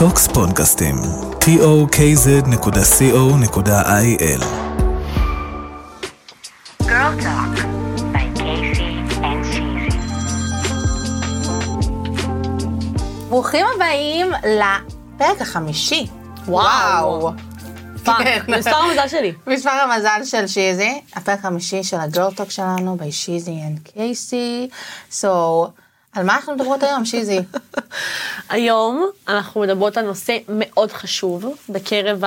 טוקס פודקאסטים, tokz.co.il Girl Talk by Casey and Shizi. ברוכים הבאים לפרק החמישי. וואו. Fuck, כן. מספר המזל שלי. מספר המזל של שיזי, הפרק החמישי של ה girl talk שלנו by שיזי and קייסי. So, על מה אנחנו מדברות היום, שיזי? היום אנחנו מדברות על נושא מאוד חשוב בקרב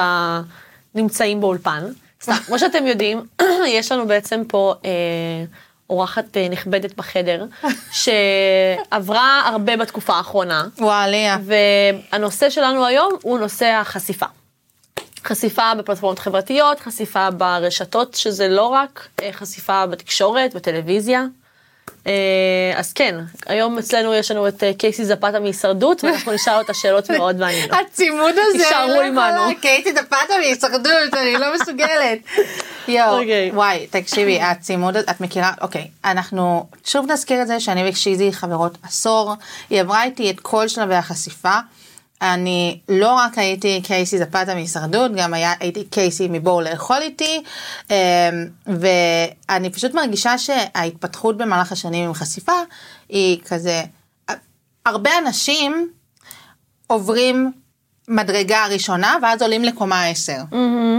הנמצאים באולפן. סתם, כמו שאתם יודעים, יש לנו בעצם פה אה, אורחת אה, נכבדת בחדר, שעברה הרבה בתקופה האחרונה, וואליה. והנושא שלנו היום הוא נושא החשיפה. חשיפה בפלטפורמות חברתיות, חשיפה ברשתות, שזה לא רק אה, חשיפה בתקשורת, בטלוויזיה. אה, אז כן, היום אצלנו יש לנו את אה, קייסי זפתה מהישרדות, ואנחנו נשאל אותה שאלות מאוד מעניינות. הצימוד הזה, תישארו לא עמנו. יכולה, קייטי דפת מהישרדות, אני לא מסוגלת. יואו, אוקיי. וואי, תקשיבי, הצימוד הזה, את מכירה, אוקיי, אנחנו שוב נזכיר את זה שאני ושיזי חברות עשור, היא עברה איתי את כל שלבי החשיפה. אני לא רק הייתי קייסי זפתה מהישרדות, גם היה, הייתי קייסי מבואו לאכול איתי, אמ, ואני פשוט מרגישה שההתפתחות במהלך השנים עם חשיפה היא כזה, הרבה אנשים עוברים מדרגה ראשונה ואז עולים לקומה 10.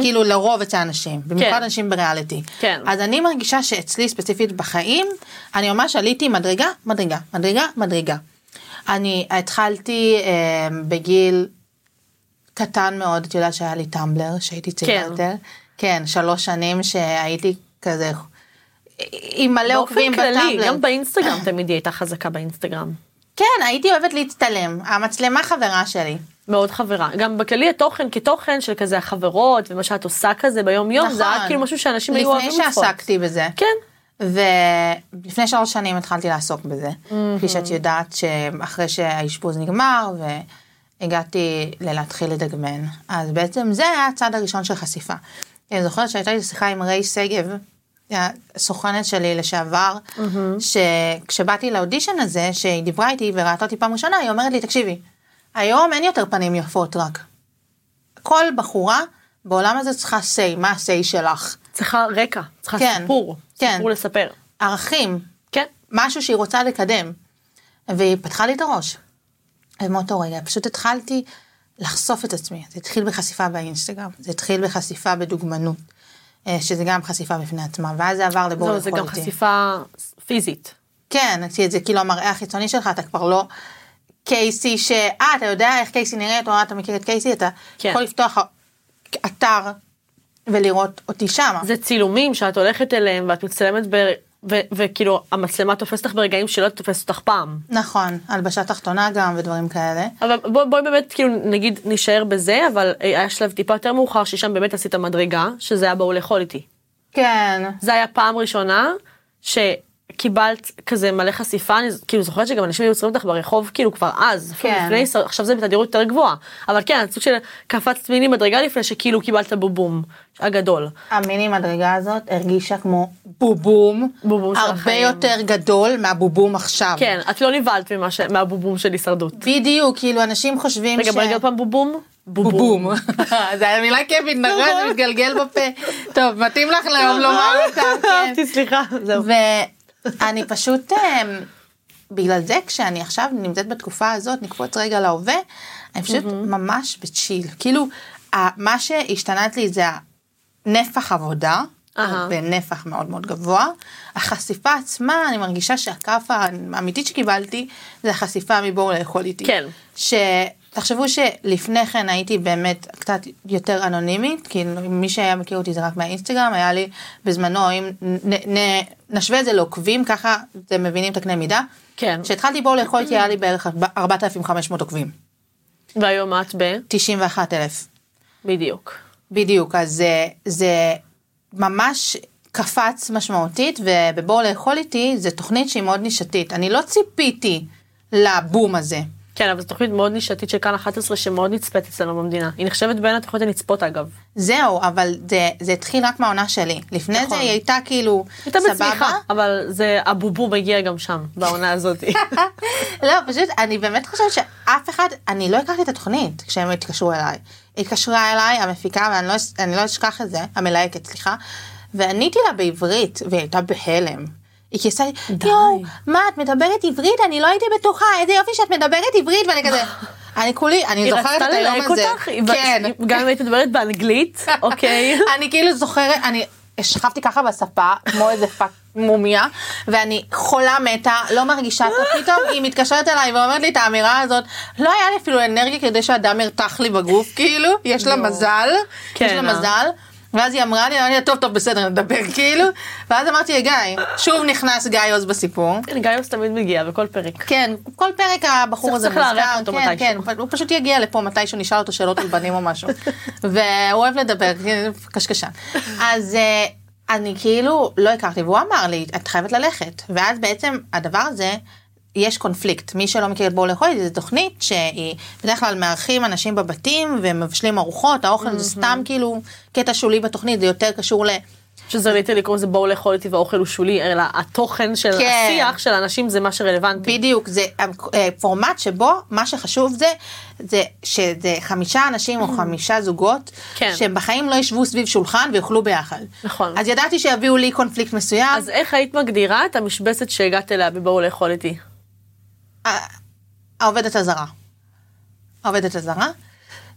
כאילו לרוב אצל אנשים, במיוחד כן. אנשים בריאליטי. כן. אז אני מרגישה שאצלי ספציפית בחיים, אני ממש עליתי מדרגה, מדרגה, מדרגה, מדרגה. אני התחלתי אה, בגיל קטן מאוד, את יודעת שהיה לי טמבלר, שהייתי צעירה כן. יותר. כן, שלוש שנים שהייתי כזה עם מלא באופן עוקבים כללי, בטמבלר. גם באינסטגרם תמיד היא הייתה חזקה באינסטגרם. כן, הייתי אוהבת להצטלם. המצלמה חברה שלי. מאוד חברה. גם בכללי התוכן כתוכן של כזה החברות ומה שאת עושה כזה ביום יום, זה היה נכון. כאילו משהו שאנשים היו אוהבים לפני לצפות. שעסקתי בזה. כן. ולפני שלוש שנים התחלתי לעסוק בזה. כפי שאת יודעת שאחרי שהאשפוז נגמר והגעתי ללהתחיל לדגמן. אז בעצם זה היה הצעד הראשון של חשיפה. אני זוכרת שהייתה לי שיחה עם ריי שגב, הסוכנת שלי לשעבר, שכשבאתי לאודישן הזה, שהיא דיברה איתי וראתה אותי פעם ראשונה, היא אומרת לי, תקשיבי, היום אין יותר פנים יפות רק. כל בחורה בעולם הזה צריכה say, מה ה-say שלך? צריכה רקע, צריכה כן, סיפור, כן. סיפור לספר. ערכים, כן. משהו שהיא רוצה לקדם. והיא פתחה לי את הראש. ומאותו רגע פשוט התחלתי לחשוף את עצמי. זה התחיל בחשיפה באינסטגרם, זה התחיל בחשיפה בדוגמנות, אה, שזה גם חשיפה בפני עצמה, ואז זה עבר לבור זהו, זה גם. חשיפה פיזית. כן, זה כאילו המראה החיצוני שלך, אתה כבר לא קייסי ש... אה, אתה יודע איך קייסי נראית, או אה, אתה מכיר את קייסי, אתה כן. יכול לפתוח אתר ולראות אותי שמה. זה צילומים שאת הולכת אליהם ואת מצטלמת ב... ו- וכאילו המצלמה תופסת אותך ברגעים שלא תופסת אותך פעם. נכון, הלבשה תחתונה גם ודברים כאלה. אבל בואי בוא באמת כאילו נגיד נשאר בזה אבל אה, היה שלב טיפה יותר מאוחר ששם באמת עשית מדרגה שזה היה באו לאכול איתי. כן. זה היה פעם ראשונה שקיבלת כזה מלא חשיפה אני כאילו זוכרת שגם אנשים היו עוצרים אותך ברחוב כאילו כבר אז כן. לפני עכשיו זה בתדירות יותר גבוהה אבל כן סוג של קפצת מיני מדרגה לפני שכאילו קיבלת בובום הגדול. המיני מדרגה הזאת הרגישה כמו בובום, בובום של הרבה החיים. יותר גדול מהבובום עכשיו. כן את לא נבהלת ש- מהבובום של הישרדות. בדיוק, כאילו אנשים חושבים רגע ש... בוא נגיד עוד פעם בובום. בובום. זה היה מילה כיפית, נכון? זה מתגלגל בפה. טוב, מתאים לך להיום לומר אותה, כן. סליחה זהו. ואני פשוט, אמ, בגלל זה כשאני עכשיו נמצאת בתקופה הזאת, נקפוץ רגע להווה, אני פשוט ממש בצ'יל. כאילו, מה שהשתנה לי זה הנפח עבודה, אהה. בנפח מאוד מאוד גבוה. החשיפה עצמה, אני מרגישה שהכאפה האמיתית שקיבלתי, זה החשיפה מבואו לאכול איתי. כן. שתחשבו שלפני כן הייתי באמת קצת יותר אנונימית, כי מי שהיה מכיר אותי זה רק מהאינסטגרם, היה לי בזמנו, אם נ, נ, נשווה את זה לעוקבים, ככה אתם מבינים את הקנה מידה. כן. כשהתחלתי בואו לאכול איתי היה לי בערך 4,500 עוקבים. והיום את ב... 91,000. בדיוק. בדיוק, אז זה, זה ממש קפץ משמעותית, ובבואו לאכול איתי זה תוכנית שהיא מאוד נישתית. אני לא ציפיתי לבום הזה. כן, אבל זו תוכנית מאוד נישתית של כאן 11 שמאוד נצפית אצלנו במדינה. היא נחשבת בין התוכניות הנצפות אגב. זהו, אבל זה, זה התחיל רק מהעונה שלי. לפני נכון. זה היא הייתה כאילו, הייתה סבבה. בצמיחה, אבל זה הבובו מגיע גם שם, בעונה הזאת. לא, פשוט, אני באמת חושבת שאף אחד, אני לא הכרתי את התוכנית כשהם התקשרו אליי. התקשרה אליי המפיקה, ואני לא, לא אשכח את זה, המלהקת, סליחה, ועניתי לה בעברית, והיא הייתה בהלם. היא כיסה לי. יואו, מה, את מדברת עברית? אני לא הייתי בטוחה, איזה יופי שאת מדברת עברית, ואני כזה, אני כולי, אני זוכרת רצתה את היום ללהק הזה. אותך? היא- כן. גם אם היית מדברת באנגלית, אוקיי. אני כאילו זוכרת, אני שכבתי ככה בספה, כמו איזה fuck מומיה, ואני חולה מתה, לא מרגישה טוב, פתאום היא מתקשרת אליי ואומרת לי את האמירה הזאת, לא היה לי אפילו אנרגיה כדי שהדם ירתח לי בגוף, כאילו, יש לה יואו. מזל, יש כן, לה אה. מזל. ואז היא אמרה לי, אמרתי לה, טוב, טוב, בסדר, נדבר, כאילו. ואז אמרתי לגיא, שוב נכנס גיא עוז בסיפור. כן, גיא עוז תמיד מגיע בכל פרק. כן, כל פרק הבחור הזה צריך לארח אותו כן, מתישהו. כן, הוא פשוט יגיע לפה מתישהו, נשאל אותו שאלות על בנים או משהו. והוא אוהב לדבר, קשקשן. אז אה, אני כאילו לא הכרתי, והוא אמר לי, את חייבת ללכת. ואז בעצם הדבר הזה, יש קונפליקט. מי שלא מכיר את בואו לאכול, זו תוכנית שהיא בדרך כלל מארחים אנשים בבתים ומבשלים ארוחות, האוכל זה סתם כאילו קטע שולי בתוכנית, זה יותר קשור ל... שזה literally לקרוא לזה בואו לאכול איתי והאוכל הוא שולי, אלא התוכן של כן. השיח של האנשים זה מה שרלוונטי. בדיוק, זה אה, פורמט שבו מה שחשוב זה, זה שזה חמישה אנשים או חמישה זוגות, כן. שהם בחיים לא ישבו סביב שולחן ויאכלו ביחד. נכון. אז ידעתי שיביאו לי קונפליקט מסוים, אז איך היית מגדירה את המשבצת שהגעת אליה בבואו לאכול איתי? העובדת הזרה. העובדת הזרה.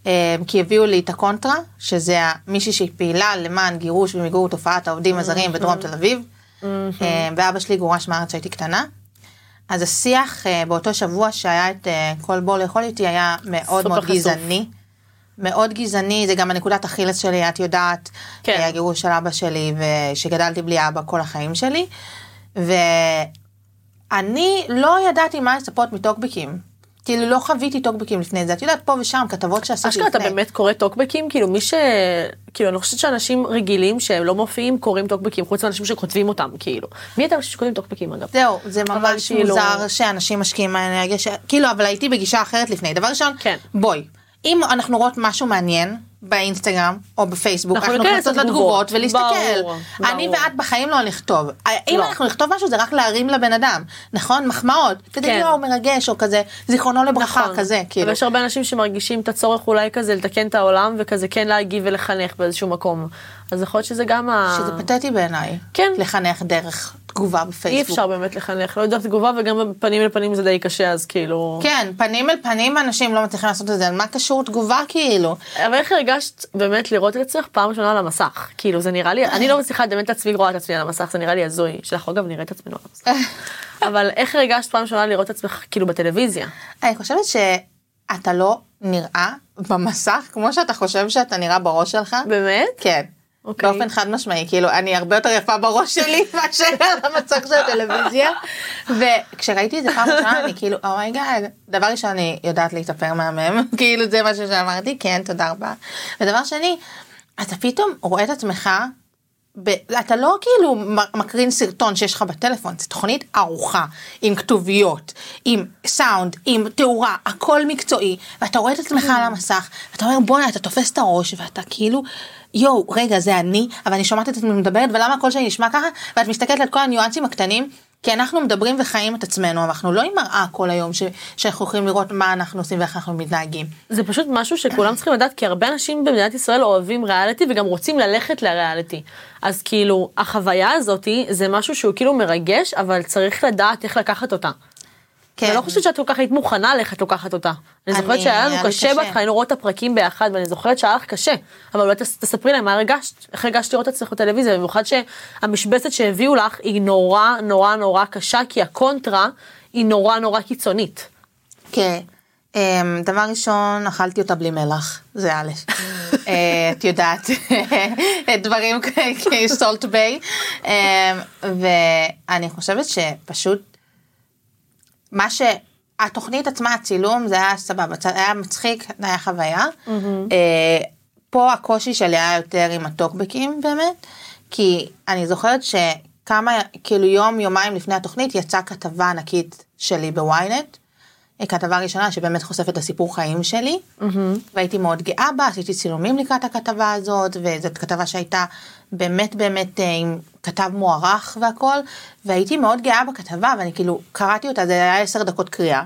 אה, כי הביאו לי את הקונטרה, שזה מישהי שהיא פעילה למען גירוש ומיגור תופעת העובדים הזרים בדרום תל אביב. אה, ואבא שלי גורש מהארץ כשהייתי קטנה. אז השיח אה, באותו שבוע שהיה את אה, כל בוא לאכול איתי היה מאוד מאוד. גזעני. מאוד גזעני, זה גם הנקודת אכילס שלי, את יודעת, כן. הגירוש של אבא שלי, ושגדלתי בלי אבא כל החיים שלי. ואני לא ידעתי מה לצפות מטוקבקים. כאילו לא חוויתי טוקבקים לפני זה, את יודעת, פה ושם, כתבות שעשיתי אשכרה אתה לפני. באמת קורא טוקבקים? כאילו מי ש... כאילו אני חושבת שאנשים רגילים שהם לא מופיעים קוראים טוקבקים, חוץ מאנשים שכותבים אותם, כאילו. מי אתה חושב שכותבים טוקבקים אגב? זהו, זה ממש כאילו- מוזר שאנשים משקיעים מהאנרגיה, ש... כאילו, אבל הייתי בגישה אחרת לפני. דבר ראשון, כן. בואי, אם אנחנו רואות משהו מעניין באינסטגרם או בפייסבוק, אנחנו נכנסות לתגובות. ולהסתכל. ברור, אני ברור. ואת בחיים לא נכתוב. אם לא. אנחנו נכתוב משהו זה רק להרים לבן אדם, נכון? מחמאות. כזה כן. יואו, מרגש, או כזה, זיכרונו לברכה, נכון. כזה, כאילו. אבל יש הרבה אנשים שמרגישים את הצורך אולי כזה לתקן את העולם וכזה כן להגיב ולחנך באיזשהו מקום. אז יכול להיות שזה גם ה... שזה פתטי בעיניי. כן. לחנך דרך תגובה אי בפייסבוק. אפשר באמת לחנך, לא יודעת תגובה וגם פנים אל פנים זה די קשה אז כאילו... כן, פנים אל פנים אנשים לא מצליחים לעשות את זה, מה קשור תגובה כאילו? אבל איך הרגשת באמת לראות את עצמך פעם ראשונה על המסך? כאילו זה נראה לי, אני לא מצליחה לדמיין את עצמי רואה את עצמי על המסך, זה נראה לי הזוי. שאנחנו אגב נראה את עצמנו על המסך. אבל איך הרגשת פעם ראשונה לראות את עצמך כאילו בטלוויזיה? אני חושבת שאתה לא נראה במסך כמו שאתה חושב שאתה נראה בראש שלך. באמת? כן. אוקיי. באופן חד משמעי, כאילו אני הרבה יותר יפה בראש שלי מאשר על המסך של הטלוויזיה. וכשראיתי את זה פעם ראשונה אני כאילו oh my god, דבר ראשון אני יודעת להתאפר מהמם, כאילו זה משהו שאמרתי, כן תודה רבה. ודבר שני, אתה פתאום רואה את עצמך ב... אתה לא כאילו מקרין סרטון שיש לך בטלפון, זו תוכנית ערוכה, עם כתוביות, עם סאונד, עם תאורה, הכל מקצועי, ואתה רואה את עצמך על המסך, ואתה אומר בואנה, אתה תופס את הראש, ואתה כאילו, יואו, רגע, זה אני, אבל אני שומעת את עצמי מדברת, ולמה הקול שלי נשמע ככה? ואת מסתכלת על כל הניואנסים הקטנים, כי אנחנו מדברים וחיים את עצמנו, אנחנו לא עם מראה כל היום, ש... שאנחנו יכולים לראות מה אנחנו עושים ואיך אנחנו מתנהגים. זה פשוט משהו שכולם צריכים לדעת, כי הרבה אנשים במדינת ישראל אוהבים ריאליטי וגם רוצים ללכת לריאליטי. אז כאילו, החוויה הזאתי זה משהו שהוא כאילו מרגש, אבל צריך לדעת איך לקחת אותה. כן. אני לא חושבת שאת כל כך היית מוכנה ללכת לקחת אותה. אני זוכרת שהיה לנו קשה. בהתחלה, היינו רואות את הפרקים ביחד, ואני זוכרת שהיה לך קשה. אבל אולי תס- תספרי להם מה הרגשת, איך הרגשת לראות את עצמך בטלוויזיה, במיוחד שהמשבצת שהביאו לך היא נורא נורא נורא קשה, כי הקונטרה היא נורא נורא קיצונית. כן. אמ, דבר ראשון, אכלתי אותה בלי מלח, זה א', אה, את יודעת, דברים כ salt bae, אמ, ואני חושבת שפשוט, מה שהתוכנית עצמה, הצילום, זה היה סבבה, זה היה מצחיק, זה היה חוויה. אה, פה הקושי שלי היה יותר עם הטוקבקים באמת, כי אני זוכרת שכמה, כאילו יום, יומיים לפני התוכנית יצאה כתבה ענקית שלי בוויינט, אה, כתבה ראשונה שבאמת חושפת את הסיפור חיים שלי, והייתי מאוד גאה בה, עשיתי צילומים לקראת הכתבה הזאת, וזאת כתבה שהייתה באמת באמת אה, עם כתב מוערך והכל, והייתי מאוד גאה בכתבה, ואני כאילו קראתי אותה, זה היה עשר דקות קריאה,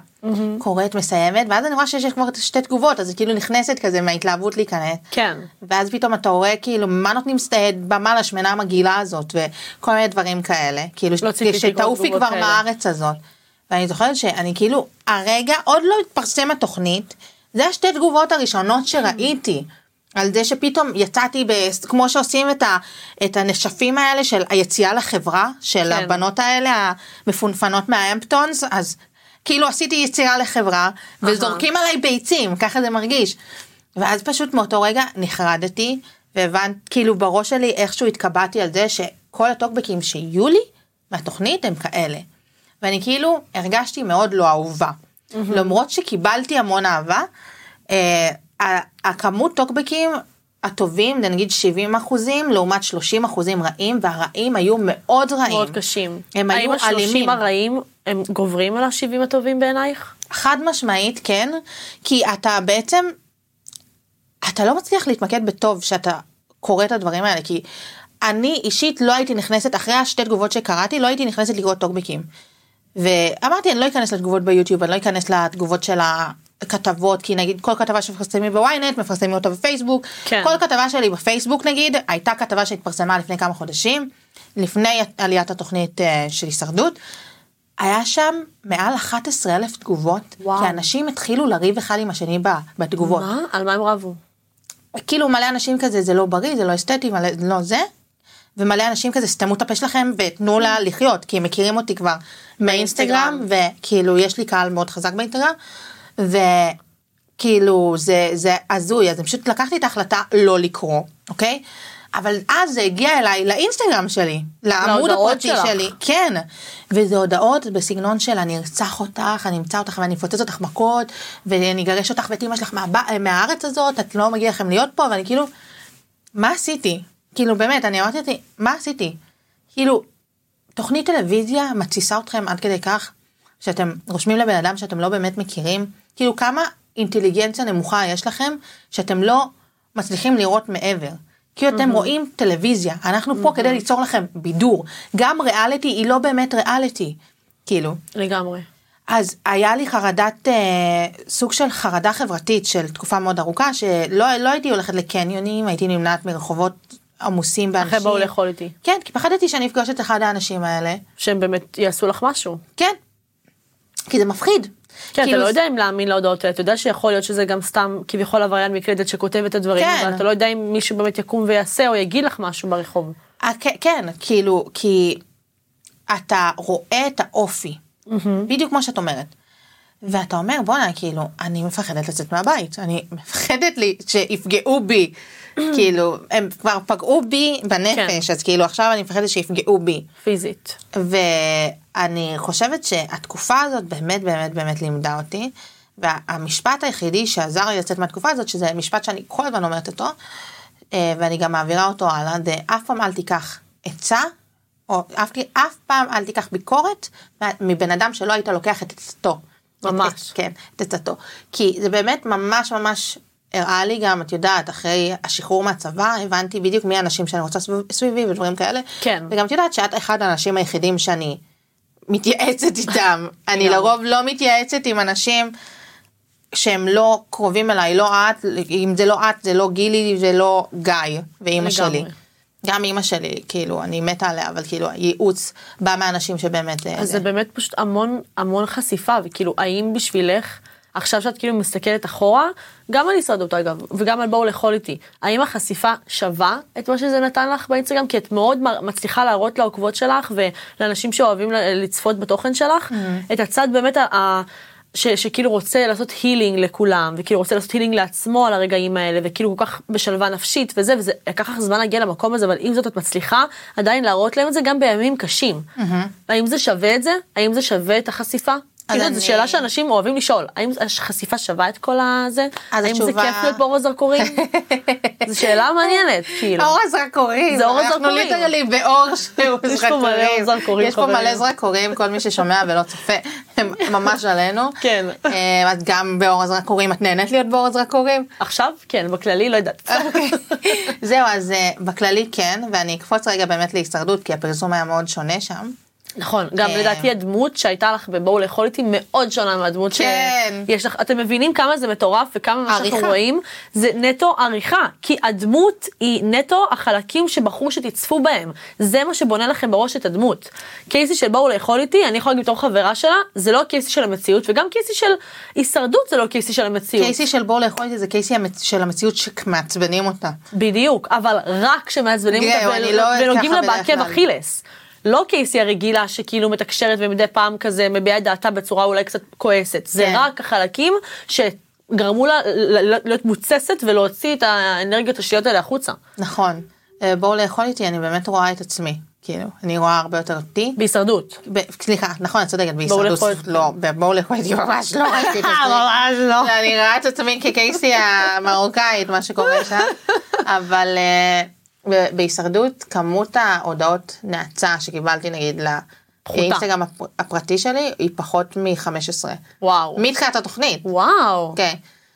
קוראת, מסיימת, ואז אני רואה שיש כבר שתי תגובות, אז היא כאילו נכנסת כזה מההתלהבות להיכנס. כן. ואז פתאום אתה רואה כאילו מה נותנים סטייד במה לשמנה המגעילה הזאת וכל מיני דברים כאלה כאילו לא שתעופי כבר כאלה. מהארץ הזאת. ואני זוכרת שאני כאילו הרגע עוד לא התפרסם התוכנית זה השתי תגובות הראשונות שראיתי. על זה שפתאום יצאתי, ב, כמו שעושים את, ה, את הנשפים האלה של היציאה לחברה, של כן. הבנות האלה המפונפנות מהאמפטונס, אז כאילו עשיתי יציאה לחברה, וזורקים עליי ביצים, ככה זה מרגיש. ואז פשוט מאותו רגע נחרדתי, והבנת, כאילו בראש שלי איכשהו התקבעתי על זה שכל הטוקבקים שיהיו לי מהתוכנית הם כאלה. ואני כאילו הרגשתי מאוד לא אהובה. למרות שקיבלתי המון אהבה, אה, הכמות טוקבקים הטובים, נגיד 70 אחוזים, לעומת 30 אחוזים רעים, והרעים היו מאוד רעים. מאוד קשים. הם היו האם השלושים אלימים. הרעים הם גוברים על השבעים הטובים בעינייך? חד משמעית כן, כי אתה בעצם, אתה לא מצליח להתמקד בטוב שאתה קורא את הדברים האלה, כי אני אישית לא הייתי נכנסת, אחרי השתי תגובות שקראתי, לא הייתי נכנסת לקרוא טוקבקים. ואמרתי, אני לא אכנס לתגובות ביוטיוב, אני לא אכנס לתגובות של הכתבות, כי נגיד כל כתבה שמפרסמים בוויינט, מפרסמים אותה בפייסבוק. כן. כל כתבה שלי בפייסבוק נגיד, הייתה כתבה שהתפרסמה לפני כמה חודשים, לפני עליית התוכנית אה, של הישרדות. היה שם מעל 11 אלף תגובות, וואו. כי אנשים התחילו לריב אחד עם השני ב- בתגובות. מה? על מה הם רבו? כאילו מלא אנשים כזה זה לא בריא זה לא אסתטי מלא לא זה. ומלא אנשים כזה סתמו את הפה שלכם ותנו לה לחיות כי הם מכירים אותי כבר מהאינסטגרם וכאילו יש לי קהל מאוד חזק באינסטגרם וכאילו זה זה הזוי אז אני פשוט לקחתי את ההחלטה לא לקרוא אוקיי. אבל אז זה הגיע אליי לאינסטגרם שלי, לעמוד הפרטי שלך. שלי, כן, וזה הודעות בסגנון של אני ארצח אותך, אני אמצא אותך ואני אפוצץ אותך מכות, ואני אגרש אותך ואת אמא שלך מהב... מהארץ הזאת, את לא מגיע לכם להיות פה, ואני כאילו, מה עשיתי? כאילו באמת, אני אמרתי לעצמי, מה עשיתי? כאילו, תוכנית טלוויזיה מתסיסה אתכם עד כדי כך, שאתם רושמים לבן אדם שאתם לא באמת מכירים, כאילו כמה אינטליגנציה נמוכה יש לכם, שאתם לא מצליחים לראות מעבר. כאילו אתם רואים טלוויזיה, אנחנו פה כדי ליצור לכם בידור. גם ריאליטי היא לא באמת ריאליטי, כאילו. לגמרי. אז היה לי חרדת, אה, סוג של חרדה חברתית של תקופה מאוד ארוכה, שלא לא הייתי הולכת לקניונים, הייתי נמנעת מרחובות עמוסים באנשים. אחרי באו לאכול איתי. כן, כי פחדתי שאני אפגוש את אחד האנשים האלה. שהם באמת יעשו לך משהו. כן. כי זה מפחיד. כן, אתה כאילו לא זה- יודע אם להאמין להודעות האלה, אתה יודע שיכול להיות שזה גם סתם כביכול עבריין מקלדת שכותב את הדברים, כן. אבל אתה לא יודע אם מישהו באמת יקום ויעשה או יגיד לך משהו ברחוב. אה, כן, כן, כאילו, כי אתה רואה את האופי, בדיוק כמו שאת אומרת. ואתה אומר, בואנה, כאילו, אני מפחדת לצאת מהבית, אני מפחדת לי שיפגעו בי, כאילו, הם כבר פגעו בי בנפש, אז כאילו, עכשיו אני מפחדת שיפגעו בי. פיזית. ואני חושבת שהתקופה הזאת באמת באמת באמת לימדה אותי, והמשפט היחידי שעזר לי לצאת מהתקופה הזאת, שזה משפט שאני כל הזמן אומרת אותו, אה, ואני גם מעבירה אותו הלאה, זה אף פעם אל תיקח עצה, או אף, אף פעם אל תיקח ביקורת מבן אדם שלא היית לוקח את עצתו. ממש. את, כן, את עצתו. כי זה באמת ממש ממש הראה לי גם, את יודעת, אחרי השחרור מהצבא, הבנתי בדיוק מי האנשים שאני רוצה סביב- סביבי ודברים כאלה. כן. וגם את יודעת שאת אחד האנשים היחידים שאני מתייעצת איתם. אני לגמרי. לרוב לא מתייעצת עם אנשים שהם לא קרובים אליי, לא את, אם זה לא את, זה לא גילי, זה לא גיא ואימא. שלי. גם אימא שלי, כאילו, אני מתה עליה, אבל כאילו, הייעוץ בא מאנשים שבאמת... אה, אז זה באמת פשוט המון המון חשיפה וכאילו האם בשבילך עכשיו שאת כאילו מסתכלת אחורה גם על הישרדות אגב וגם על בואו לאכול איתי האם החשיפה שווה את מה שזה נתן לך באינסטגרם כי את מאוד מצליחה להראות לעוקבות שלך ולאנשים שאוהבים לצפות בתוכן שלך את הצד באמת ה-. ש, שכאילו רוצה לעשות הילינג לכולם וכאילו רוצה לעשות הילינג לעצמו על הרגעים האלה וכאילו כל כך בשלווה נפשית וזה וזה לקח לך זמן להגיע למקום הזה אבל עם זאת את מצליחה עדיין להראות להם את זה גם בימים קשים. האם זה שווה את זה? האם זה שווה את החשיפה? כאילו, אני- זו שאלה שאנשים אוהבים לשאול, האם החשיפה שווה את כל הזה? אז האם זה התשובה- כיף להיות באור הזרקורים? זו שאלה מעניינת, כאילו. אור הזרקורים, זה אור אנחנו הזרקורים. ליטרלי באור שהוא יש פה מלא אור זרקורים, יש פה. מלא זרקורים, כל מי ששומע ולא צופה, הם ממש עלינו. כן. אה, את גם באור הזרקורים, את נהנית להיות באור הזרקורים? עכשיו, כן, בכללי, לא יודעת. אוקיי. זהו, אז אה, בכללי כן, ואני אקפוץ רגע באמת להישרדות, כי הפרסום היה מאוד שונה שם. נכון, גם אה. לדעתי הדמות שהייתה לך בבואו לאכול איתי מאוד שונה מהדמות כן. שיש לך, אתם מבינים כמה זה מטורף וכמה מה שאנחנו. רואים זה נטו עריכה, כי הדמות היא נטו החלקים שבחרו שתצפו בהם, זה מה שבונה לכם בראש את הדמות. קייסי של בואו לאכול איתי, אני יכולה להגיד בתור חברה שלה, זה לא קייסי של המציאות, וגם קייסי של הישרדות זה לא קייסי של המציאות. קייסי של בור לאכול איתי זה קייסי של המציאות שמעצבנים אותה. בדיוק, אבל רק כשמעצבנים אותה לא ונוגעים לה בעקב. אכילס. לא קייסי הרגילה שכאילו מתקשרת ומדי פעם כזה מביעה את דעתה בצורה אולי קצת כועסת. זה כן. רק החלקים שגרמו לה להיות מוצסת ולהוציא את האנרגיות השליליות האלה החוצה. נכון. אה, בואו לאכול איתי, אני באמת רואה את עצמי. כאילו, אני רואה הרבה יותר אותי. בהישרדות. סליחה, נכון, את צודקת, בהישרדות. לא, בואו לאכול איתי ממש לא ראיתי את עצמי. ממש לא. אני רואה את עצמי כקייסי המרוקאית, מה שקורה שם, אבל אה, בהישרדות, כמות ההודעות נאצה שקיבלתי נגיד לאינסטגרם הפ- הפרטי שלי, היא פחות מ-15. וואו. מתחילת התוכנית. וואו. כן.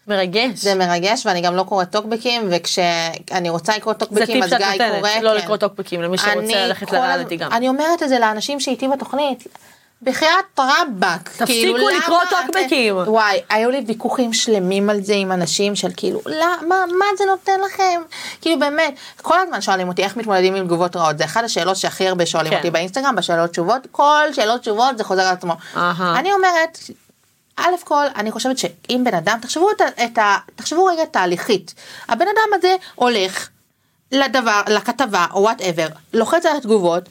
מרגש. זה מרגש ואני גם לא קוראת טוקבקים וכשאני רוצה לקרוא זה טוקבקים טיפ אז שאת גיא נותנת, קורא. לא כן. לקרוא טוקבקים למי שרוצה ללכת לריאליטי גם. אני אומרת את זה לאנשים שאיתי בתוכנית. בחייאת רבאק. תפסיקו כאילו, לקרוא למה אתם- טוקבקים. וואי, היו לי ויכוחים שלמים על זה עם אנשים של כאילו, למה, מה זה נותן לכם? כאילו באמת, כל הזמן שואלים אותי איך מתמודדים עם תגובות רעות, זה אחת השאלות שהכי הרבה שואלים כן. אותי באינסטגרם, בשאלות תשובות, כל שאלות תשובות זה חוזר על עצמו. אהה. אני אומרת, א' כל, אני חושבת שאם בן אדם, תחשבו את. את ה תחשבו רגע תהליכית. הבן אדם הזה הולך לדבר, לכתבה או whatever, לוחץ על התגובות,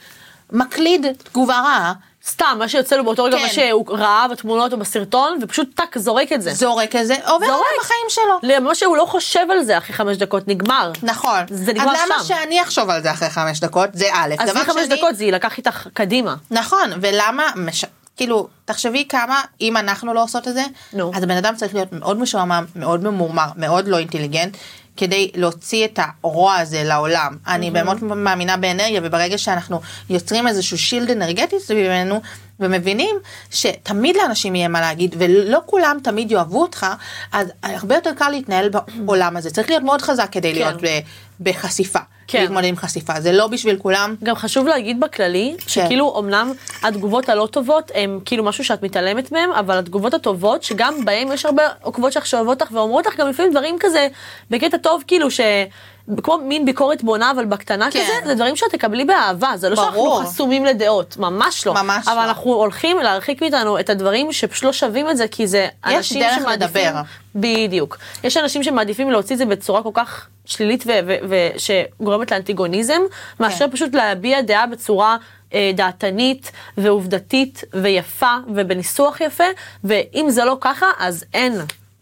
מקליד תגובה רעה, סתם, מה שיוצא לו באותו רגע, כן. מה שהוא ראה בתמונות או בסרטון, ופשוט טאק זורק את זה. זורק את זה, עובר זורק. עליו בחיים שלו. למה שהוא לא חושב על זה אחרי חמש דקות, נגמר. נכון. זה נגמר אז למה שם. שאני אחשוב על זה אחרי חמש דקות? זה א', אז דבר אחרי חמש שני- דקות זה יילקח איתך קדימה. נכון, ולמה, מש... כאילו, תחשבי כמה, אם אנחנו לא עושות את זה, נו. אז הבן אדם צריך להיות מאוד משועמם, מאוד ממורמר, מאוד לא אינטליגנט, כדי להוציא את הרוע הזה לעולם. אני באמת מאמינה באנרגיה, וברגע שאנחנו יוצרים איזשהו שילד אנרגטי סביבנו, ומבינים שתמיד לאנשים יהיה מה להגיד, ולא כולם תמיד יאהבו אותך, אז הרבה יותר קל להתנהל בעולם הזה. צריך להיות מאוד חזק כדי להיות ב- בחשיפה. כן. להתמודד עם חשיפה, זה לא בשביל כולם. גם חשוב להגיד בכללי, שכאילו אמנם התגובות הלא טובות הם כאילו משהו שאת מתעלמת מהם, אבל התגובות הטובות, שגם בהם יש הרבה עוקבות שלך שאוהבות אותך ואומרות לך גם לפעמים דברים כזה, בקטע טוב כאילו ש... כמו מין ביקורת בונה אבל בקטנה כן. כזה, זה דברים שאת תקבלי באהבה, זה לא שאנחנו ברור. חסומים לדעות, ממש לא. ממש אבל לא. אנחנו הולכים להרחיק מאיתנו את הדברים שפשוט לא שווים את זה, כי זה יש אנשים דרך שמעדיפים... לדבר. בדיוק. יש אנשים שמעדיפים להוציא את זה בצורה כל כך שלילית ושגורמת לאנטיגוניזם, מאשר כן. פשוט להביע דעה בצורה אה, דעתנית ועובדתית ויפה ובניסוח יפה, ואם זה לא ככה, אז אין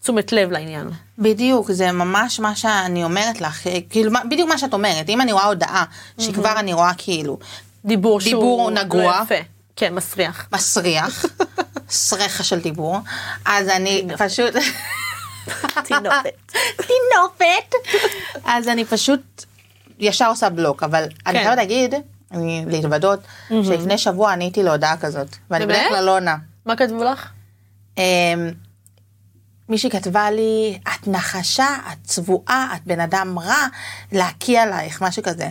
תשומת לב לעניין. בדיוק, זה ממש מה שאני אומרת לך, כאילו, בדיוק מה שאת אומרת, אם אני רואה הודעה, שכבר אני רואה כאילו דיבור שהוא דיבור נגוע. לא יפה. כן, מסריח. מסריח, סרחה של דיבור, אז אני פשוט, תינופת. טינופת, אז אני פשוט ישר עושה בלוק, אבל אני כן. חייבת להגיד, להתוודות, שלפני שבוע עניתי להודעה כזאת, ואני? בדרך כלל לא עונה. מה כתבו לך? מישהי כתבה לי, את נחשה, את צבועה, את בן אדם רע, להקיא עלייך, משהו כזה.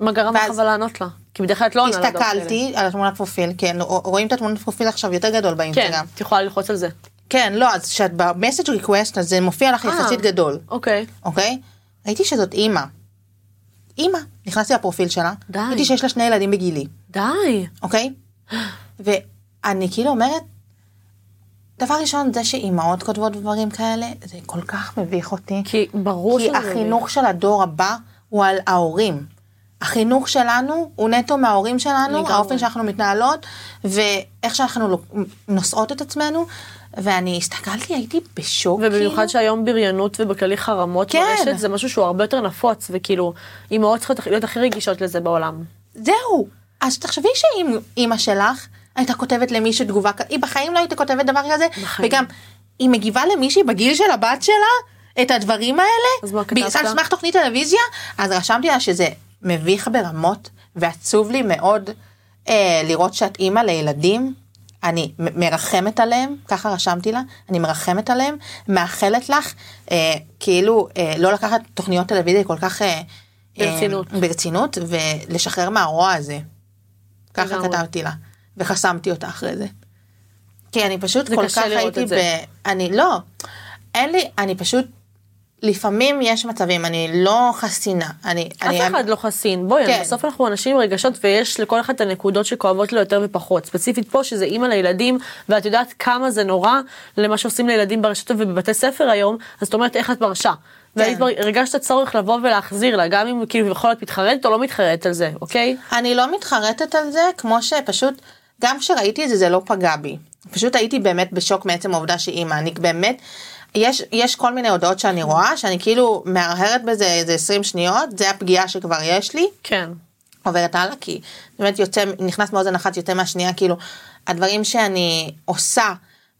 מה גרם לך אבל לענות לה? כי בדרך כלל את לא עונה להודעות כאלה. הסתכלתי על התמונת פרופיל, כן, רואים את התמונת פרופיל עכשיו יותר גדול כן, באינסטגרם. את יכולה ללחוץ על זה. כן, לא, אז כשאת ב message request, אז זה מופיע לך אה. יחסית גדול, אוקיי. אוקיי? ראיתי שזאת אימא. אימא. נכנסתי לפרופיל שלה, די. ראיתי שיש לה שני ילדים בגילי, די. אוקיי? ואני כאילו אומרת, דבר ראשון, זה שאימהות כותבות דברים כאלה, זה כל כך מביך אותי. כי ברור כי שזה החינוך של הדור הבא הוא על ההורים. החינוך שלנו הוא נטו מההורים שלנו, לגמרי. האופן שאנחנו מתנהלות, ואיך שאנחנו נושאות את עצמנו, ואני הסתכלתי, הייתי בשוק. ובמיוחד כאילו. שהיום בריונות ובכללי חרמות כן. ברשת זה משהו שהוא הרבה יותר נפוץ וכאילו אימהות צריכות להיות הכי רגישות לזה בעולם. זהו. אז תחשבי שאם אימא שלך הייתה כותבת למישהו תגובה היא בחיים לא הייתה כותבת דבר כזה, בחיים. וגם היא מגיבה למישהי בגיל של הבת שלה את הדברים האלה, אז מה כתבת? על סמך תוכנית טלוויזיה, אז רשמתי לה שזה מביך ברמות ועצוב לי מאוד אה, לראות שאת אימא לילדים. אני מרחמת עליהם, ככה רשמתי לה, אני מרחמת עליהם, מאחלת לך, אה, כאילו, אה, לא לקחת תוכניות טלוויזיה כל כך... אה, ברצינות. אה, ברצינות, ולשחרר מהרוע הזה. ככה. כתבתי לה, וחסמתי אותה אחרי זה. כי אני פשוט כל כך הייתי. ב... אני לא, אין לי, אני פשוט, לפעמים יש מצבים, אני לא חסינה. אני, אני, אף אחד לא חסין, בואי, כן. בסוף אנחנו אנשים עם רגשות ויש לכל אחד את הנקודות שכואבות לו יותר ופחות. ספציפית פה שזה אימא לילדים ואת יודעת כמה זה נורא למה שעושים לילדים ברשתות ובבתי ספר היום, אז את אומרת איך את מרשה. והיית כן. הרגשת צורך לבוא ולהחזיר לה, גם אם כאילו יכול להיות מתחרטת או לא מתחרטת על זה, אוקיי? אני לא מתחרטת על זה, כמו שפשוט, גם כשראיתי את זה, זה לא פגע בי. פשוט הייתי באמת בשוק מעצם העובדה שהיא אימא, אני באמת, יש, יש כל מיני הודעות שאני רואה, שאני כאילו מהרהרת בזה איזה 20 שניות, זה הפגיעה שכבר יש לי, כן. עוברת הלאה, כי באמת יוצא, נכנס מאוזן אחת, יוצא מהשנייה, כאילו, הדברים שאני עושה,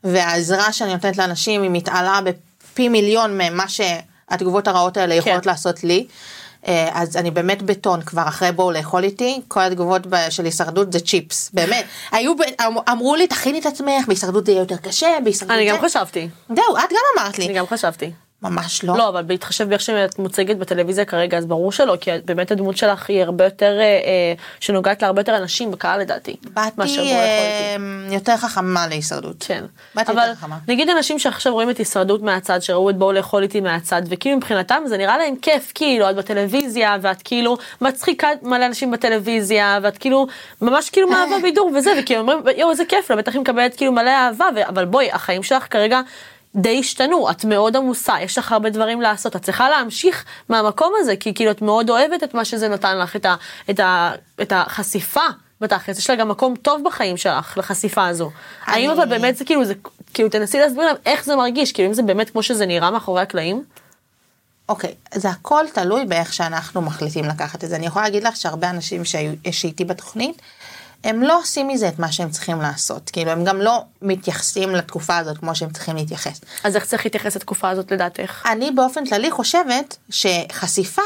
והעזרה שאני נותנת לאנשים, היא מתעלה בפי מיליון ממה שהתגובות הרעות האלה יכולות כן. לעשות לי. אה, אז אני באמת בטון כבר אחרי בואו לאכול איתי, כל התגובות של הישרדות זה צ'יפס, באמת. היו, אמ- אמרו לי תכיני את עצמך, בהישרדות זה יהיה יותר קשה, בהישרדות אני זה. גם חשבתי, זהו, את גם אמרת אני לי. גם חשבתי. ממש לא. לא, אבל בהתחשב באיך שאת מוצגת בטלוויזיה כרגע, אז ברור שלא, כי באמת הדמות שלך היא הרבה יותר, אה, אה, שנוגעת להרבה יותר אנשים בקהל לדעתי. באתי אה. יותר חכמה להישרדות. כן, באתי אבל יותר חכמה. נגיד אנשים שעכשיו רואים את הישרדות מהצד, שראו את בואו לאכול איתי מהצד, וכאילו מבחינתם זה נראה להם כיף, כאילו את בטלוויזיה, ואת כאילו מצחיקה מלא אנשים בטלוויזיה, ואת כאילו ממש כאילו מאהבה בידור וזה, וכאילו אומרים יואו איזה כיף לה, בטח היא מקבלת כאילו מלא אהבה, ו- אבל בואי, החיים שלך כרגע די השתנו, את מאוד עמוסה, יש לך הרבה דברים לעשות, את צריכה להמשיך מהמקום הזה, כי כאילו את מאוד אוהבת את מה שזה נתן לך, את, ה, את, ה, את החשיפה. בתכלס, יש לה גם מקום טוב בחיים שלך, לחשיפה הזו. האם אני- אבל באמת זה כאילו, זה, כאילו תנסי להסביר להם איך זה מרגיש, כאילו אם זה באמת כמו שזה נראה מאחורי הקלעים. אוקיי, זה הכל תלוי באיך שאנחנו מחליטים לקחת את זה. אני יכולה להגיד לך שהרבה אנשים שהיו- שאיתי בתוכנית, הם לא עושים מזה את מה שהם צריכים לעשות. כאילו, הם גם לא מתייחסים לתקופה הזאת כמו שהם צריכים להתייחס. אז איך צריך להתייחס לתקופה הזאת לדעתך? אני באופן כללי חושבת שחשיפה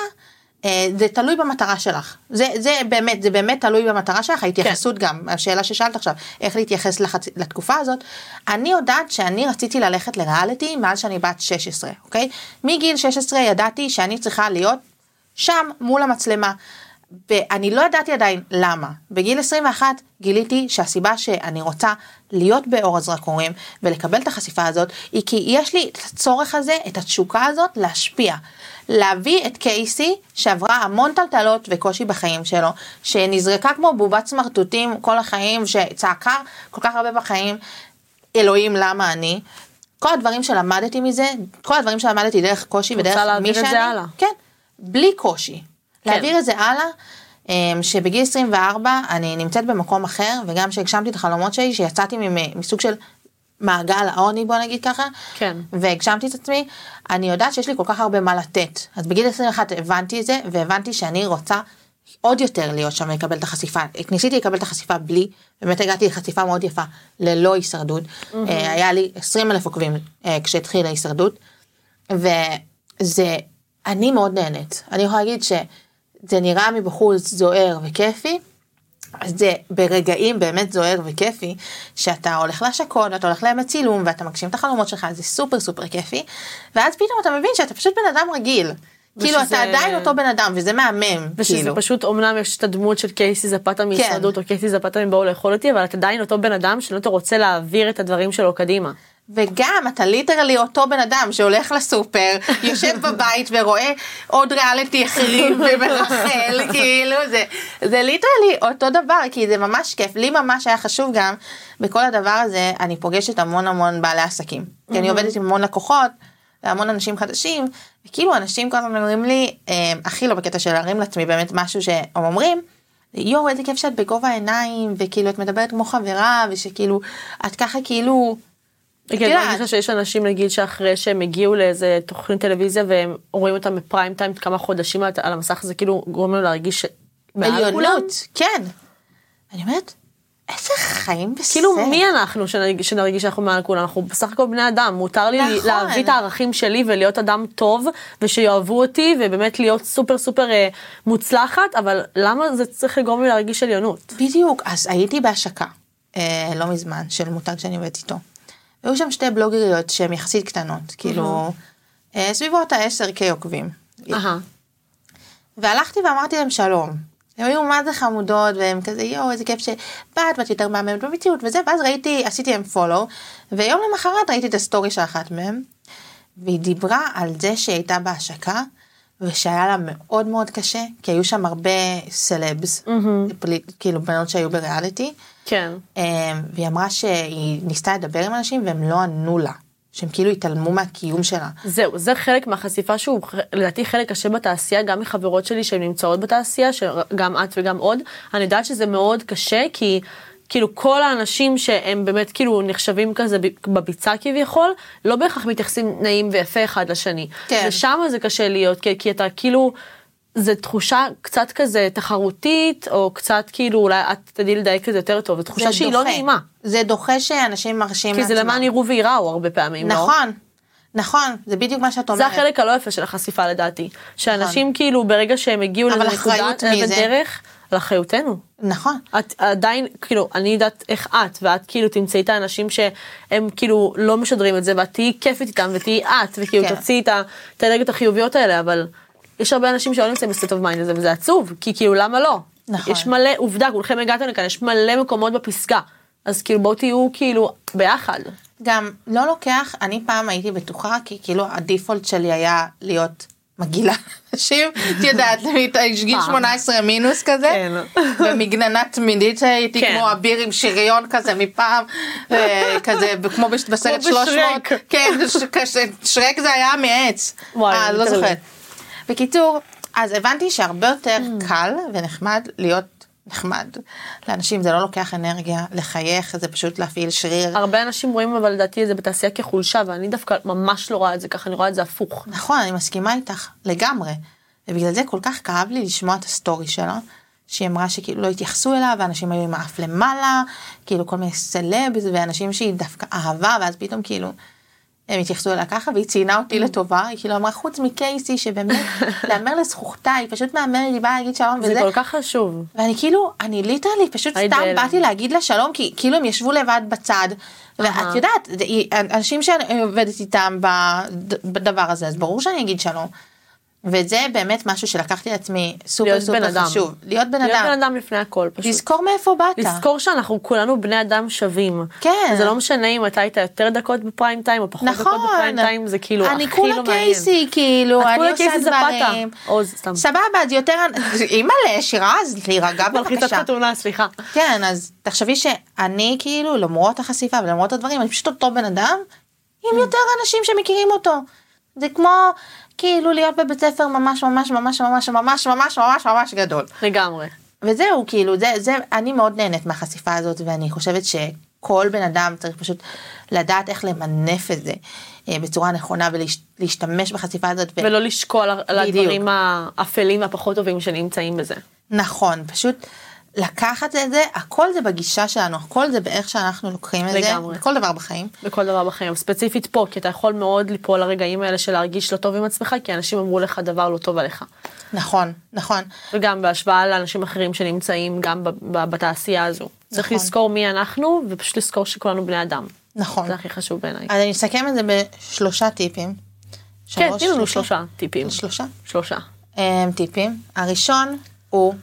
אה, זה תלוי במטרה שלך. זה, זה באמת, זה באמת תלוי במטרה שלך, ההתייחסות גם, השאלה ששאלת עכשיו, איך להתייחס לחצ... לתקופה הזאת. אני יודעת שאני רציתי ללכת לריאליטי מאז שאני בת 16, אוקיי? מגיל 16 ידעתי שאני צריכה להיות שם מול המצלמה. ואני לא ידעתי עדיין למה. בגיל 21 גיליתי שהסיבה שאני רוצה להיות באור הזרקורים ולקבל את החשיפה הזאת, היא כי יש לי את הצורך הזה, את התשוקה הזאת להשפיע. להביא את קייסי שעברה המון טלטלות וקושי בחיים שלו, שנזרקה כמו בובת סמרטוטים כל החיים, שצעקה כל כך הרבה בחיים, אלוהים למה אני. כל הדברים שלמדתי מזה, כל הדברים שלמדתי דרך קושי רוצה ודרך להעביר מי את זה שאני, הלאה. כן, בלי קושי. כן. להעביר את זה הלאה, אמ, שבגיל 24 אני נמצאת במקום אחר, וגם שהגשמתי את החלומות שלי, שיצאתי מסוג של מעגל העוני, בוא נגיד ככה, כן. והגשמתי את עצמי, אני יודעת שיש לי כל כך הרבה מה לתת. אז בגיל 21 הבנתי את זה, והבנתי שאני רוצה עוד יותר להיות שם לקבל את החשיפה. ניסיתי לקבל את החשיפה בלי, באמת הגעתי לחשיפה מאוד יפה, ללא הישרדות. אה, היה לי 20 אלף עוקבים אה, כשהתחילה ההישרדות, וזה, אני מאוד נהנית. אני יכולה להגיד שזה נראה מבחוץ זוהר וכיפי, זה ברגעים באמת זוהר וכיפי, שאתה הולך להשקות ואתה הולך לימי צילום ואתה מגשים את החלומות שלך, זה סופר סופר כיפי, ואז פתאום אתה מבין שאתה פשוט בן אדם רגיל. כאילו ושזה- אתה עדיין אותו בן אדם וזה מהמם, ושזה כאילו. פשוט, אמנם יש את הדמות של קייסי זפתה מהישרדות, או קייסי זפתה מבואו לאכול אותי, אבל אתה עדיין אותו בן אדם שלא אתה רוצה להעביר את הדברים שלו קדימה. וגם אתה literally אותו בן אדם שהולך לסופר, יושב בבית ורואה עוד ריאליטי אחרים ומרכל, כאילו זה, זה literally אותו דבר, כי זה ממש כיף. לי ממש היה חשוב גם, בכל הדבר הזה, אני פוגשת המון המון בעלי עסקים. כי אני עובדת עם המון לקוחות, והמון אנשים חדשים, וכאילו אנשים כל הזמן אומרים לי, הכי לא בקטע של להרים לעצמי באמת משהו שהם אומרים, יואו איזה כיף שאת בגובה העיניים, וכאילו את מדברת כמו חברה, ושכאילו, את ככה כאילו, כן. אני מרגישה שיש אנשים נגיד שאחרי שהם הגיעו לאיזה תוכנית טלוויזיה והם רואים אותם בפריים טיים כמה חודשים על המסך זה כאילו גורם להם להרגיש. עליונות, כן. אני אומרת, איזה חיים בסדר. כאילו, מי אנחנו שנרגיש, שנרגיש שאנחנו מעל כולם? אנחנו בסך הכל בני אדם. מותר לי נכון. להביא את הערכים שלי ולהיות אדם טוב, ושיאהבו אותי, ובאמת להיות סופר סופר אה, מוצלחת, אבל למה זה צריך לגרום לי להרגיש עליונות? בדיוק, אז הייתי בהשקה, אה, לא מזמן, של מותג שאני עובדת איתו. היו שם שתי בלוגריות שהן יחסית קטנות, כאילו, אה, סביבות ה-10K עוקבים. אהה. והלכתי ואמרתי להם שלום. הם היו מה זה חמודות והם כזה יואו איזה כיף שבאת ואת יותר מהממת במציאות וזה ואז ראיתי עשיתי להם פולו ויום למחרת ראיתי את הסטורי של אחת מהם והיא דיברה על זה שהיא הייתה בהשקה ושהיה לה מאוד מאוד קשה כי היו שם הרבה סלבס, פוליט- כאילו בנות שהיו בריאליטי כן. אמ, והיא אמרה שהיא ניסתה לדבר עם אנשים והם לא ענו לה שהם כאילו התעלמו מהקיום שלה. זהו, זה חלק מהחשיפה שהוא לדעתי חלק קשה בתעשייה, גם מחברות שלי שהן נמצאות בתעשייה, שגם את וגם עוד, אני יודעת שזה מאוד קשה, כי כאילו כל האנשים שהם באמת כאילו נחשבים כזה בביצה כביכול, לא בהכרח מתייחסים נעים ויפה אחד לשני. כן. ושם זה קשה להיות, כי, כי אתה כאילו... זה תחושה קצת כזה תחרותית, או קצת כאילו, אולי את תדעי לדייק את זה יותר טוב, זו תחושה זה שהיא לא דוחה. נעימה. זה דוחה שאנשים מרשים כי זה לעצמם. למען יראו וייראו הרבה פעמים, לא? נכון, נכון, זה בדיוק מה שאת זה אומרת. החלק הלא יפה של החשיפה לדעתי. שאנשים כאילו ברגע שהם הגיעו לנקודה, אחריות מי זה? דרך, על אחריותנו. נכון. את עדיין, כאילו, אני יודעת איך את, ואת כאילו תמצאי את האנשים שהם כאילו לא משדרים את זה, ואת תהיי כיפית איתם, ותהיי את, וכאילו כן. תוציאי את האנרגיות החיוביות האלה, אבל יש הרבה אנשים שלא נמצאים ב state of mind הזה, וזה עצוב, כי כאילו למה לא? נכון. יש מלא, עובדה, כולכם הגעתם לכאן, יש מלא מקומות בפסגה. אז כאילו בואו תהיו כאילו ביחד. גם לא לוקח, אני פעם הייתי בטוחה, כי כאילו ה default שלי היה להיות מגעילה אנשים, את יודעת, גיל פעם. 18 מינוס כזה, כן. ומגננה תמידית הייתי כן. כמו אביר עם שריון כזה מפעם, כזה כמו בסרט כמו 300, בשרק. כן, שרק זה היה מעץ, אה, לא. זוכרת. בקיצור, אז הבנתי שהרבה יותר Mm. קל ונחמד להיות נחמד לאנשים, זה לא לוקח אנרגיה לחייך, זה פשוט להפעיל שריר. הרבה אנשים רואים אבל לדעתי את זה בתעשייה כחולשה, ואני דווקא ממש לא רואה את זה ככה, אני רואה את זה הפוך. נכון, אני מסכימה איתך לגמרי. ובגלל זה כל כך כאב לי לשמוע את ה story שלה, שהיא אמרה שכאילו לא התייחסו אליו, ואנשים היו עם האף למעלה, כאילו כל מיני סלבס, ואנשים שהיא דווקא אהבה, ואז פתאום כאילו, הם התייחסו אליה ככה, והיא ציינה אותי לטובה, היא כאילו אמרה, חוץ מקייסי, שבאמת, לומר לזכותה, היא פשוט מהממת, היא באה להגיד שלום זה וזה. כל כך חשוב. ואני כאילו, אני literally פשוט סתם. באתי להגיד לה שלום, כי כאילו הם ישבו לבד בצד, ואת. יודעת, זה- אנשים שאני עובדת איתם בד- בדבר הזה, אז ברור שאני אגיד שלום. וזה באמת משהו שלקחתי לעצמי סופר להיות בן סופר אדם. חשוב. להיות בן להיות בן אדם. אדם לפני הכל, פשוט. לזכור מאיפה באת. לזכור שאנחנו כולנו בני אדם שווים. כן. זה לא משנה אם אתה היית יותר דקות בפריים טיים או פחות דקות נכון. בפריים טיים, זה כאילו אני הכי כולה לא מעניין. קייסי, כאילו, את אני כולה עושה קייסי זפתה. דברים. או, זה סתם. סבבה, אז יותר, אימא'לה, שירז, להירגע מלחיצת בבקשה. חתונה, סליחה. כן, אז תחשבי שאני כאילו, למרות החשיפה ולמרות הדברים, אני פשוט אותו בן אדם עם יותר אנשים שמכירים אותו. זה כמו כאילו להיות בבית ספר ממש ממש ממש ממש ממש ממש ממש ממש גדול. לגמרי. וזהו, כאילו, זה, זה, אני מאוד נהנית מהחשיפה הזאת, ואני חושבת שכל בן אדם צריך פשוט לדעת איך למנף את זה אה, בצורה נכונה ולהשתמש בחשיפה הזאת. ו... ולא לשקול על-. הדברים האפלים והפחות טובים שנמצאים בזה. נכון, פשוט לקחת את זה, הכל זה בגישה שלנו, הכל זה באיך שאנחנו לוקחים את לגמרי. זה, בכל דבר בחיים. בכל דבר בחיים, ספציפית פה, כי אתה יכול מאוד ליפול לרגעים האלה של להרגיש לא טוב עם עצמך, כי אנשים אמרו לך דבר לא טוב עליך. נכון, נכון. וגם בהשוואה לאנשים אחרים שנמצאים גם בתעשייה הזו. צריך נכון. לזכור מי אנחנו, ופשוט לזכור שכולנו בני אדם. נכון. זה הכי חשוב בעיניי. אז אני אסכם את זה בשלושה טיפים. כן, תני לנו שלושה טיפים. שלושה שלושה. אמ, טיפים. הראשון הוא,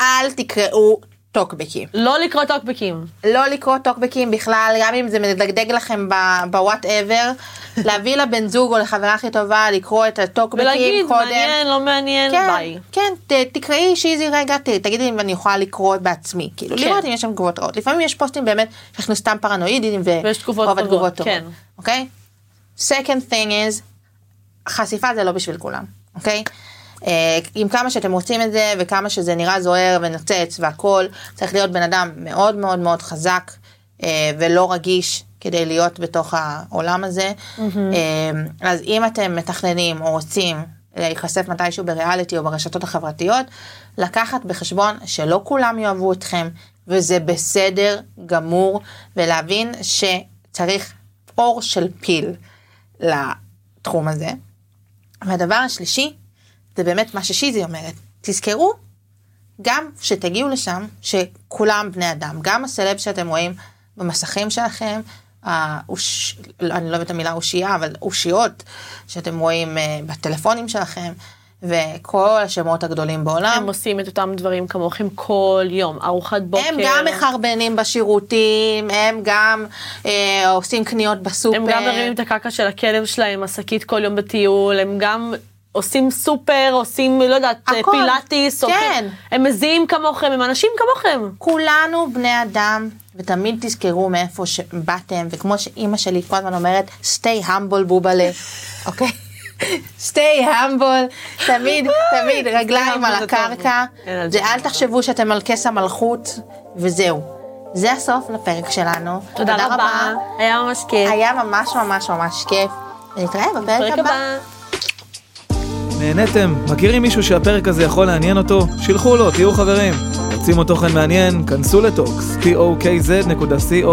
אל תקראו טוקבקים. לא לקרוא טוקבקים. לא לקרוא טוקבקים בכלל, גם אם זה מדגדג לכם ב whatever, להביא לבן זוג או לחברה הכי טובה לקרוא את הטוקבקים ולהגיד, קודם. מעניין, לא מעניין, כן, ביי. כן, ת, תקראי שיזי רגע, ת, תגידי אם אני יכולה לקרוא בעצמי, כאילו כן. לראות אם יש שם תגובות רעות. לפעמים יש פוסטים באמת שאנחנו סתם פרנואידים ו- ויש תגובות רוב טובות, התגובות טובות, כן. אוקיי? second thing is, חשיפה זה לא בשביל כולם, אוקיי? אה, עם כמה שאתם רוצים את זה וכמה שזה נראה זוהר ונוצץ והכל, צריך להיות בן אדם מאוד מאוד מאוד חזק אה, ולא רגיש כדי להיות בתוך העולם הזה. אה, אז אם אתם מתכננים או רוצים להיחשף מתישהו בריאליטי או ברשתות החברתיות, לקחת בחשבון שלא כולם יאהבו אתכם וזה בסדר גמור, ולהבין שצריך אור של פיל לתחום הזה. והדבר השלישי, זה באמת מה ששיזי אומרת, תזכרו, גם שתגיעו לשם, שכולם בני אדם, גם הסלב שאתם רואים במסכים שלכם, האוש... אני לא אוהבת את המילה אושייה, אבל אושיות שאתם רואים אה, בטלפונים שלכם, וכל השמות הגדולים בעולם. הם עושים את אותם דברים כמוכם כל יום, ארוחת בוקר. הם גם מחרבנים בשירותים, הם גם אה, עושים קניות בסופר. הם גם מרימים את הקרקע של הכלב שלהם, השקית כל יום בטיול, הם גם עושים סופר, עושים, לא יודעת, הכל. פילאטיס, כן. הולכים- הם מזיעים כמוכם, הם אנשים כמוכם. כולנו בני אדם, ותמיד תזכרו מאיפה שבאתם, וכמו שאימא שלי כל הזמן אומרת, stay humble בובלה, אוקיי? stay humble, תמיד, תמיד רגליים על. הקרקע, אין על זה זה. אל תחשבו שאתם על כס המלכות, וזהו. זה הסוף לפרק שלנו. תודה רבה, היה ממש כיף. היה ממש ממש ממש כיף. נתראה בפרק פרק הבא. הבא. נהניתם? מכירים מישהו שהפרק הזה יכול לעניין אותו? שילחו לו, תהיו חברים. רוצים עוד תוכן מעניין? כנסו לטוקס, tokz.co.il